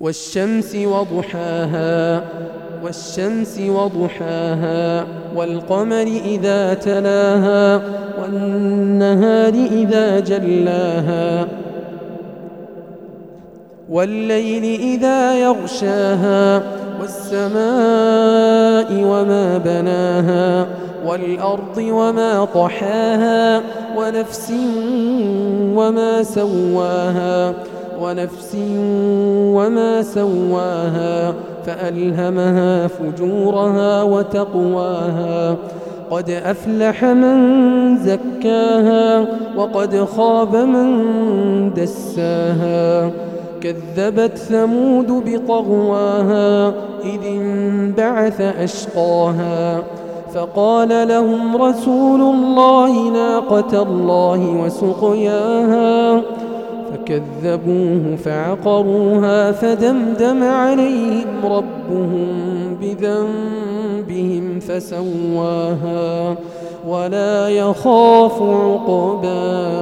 والشمس وضحاها والشمس وضحاها والقمر إذا تلاها والنهار إذا جلاها والليل إذا يغشاها والسماء وما بناها والأرض وما طحاها ونفس وما سواها. ونفس وما سواها فألهمها فجورها وتقواها قد أفلح من زكاها وقد خاب من دساها كذبت ثمود بطغواها إذ انبعث أشقاها فقال لهم رسول الله ناقة الله وسقياها فكذبوه فعقروها فدمدم عليهم ربهم بذنبهم فسواها ولا يخاف عقباها.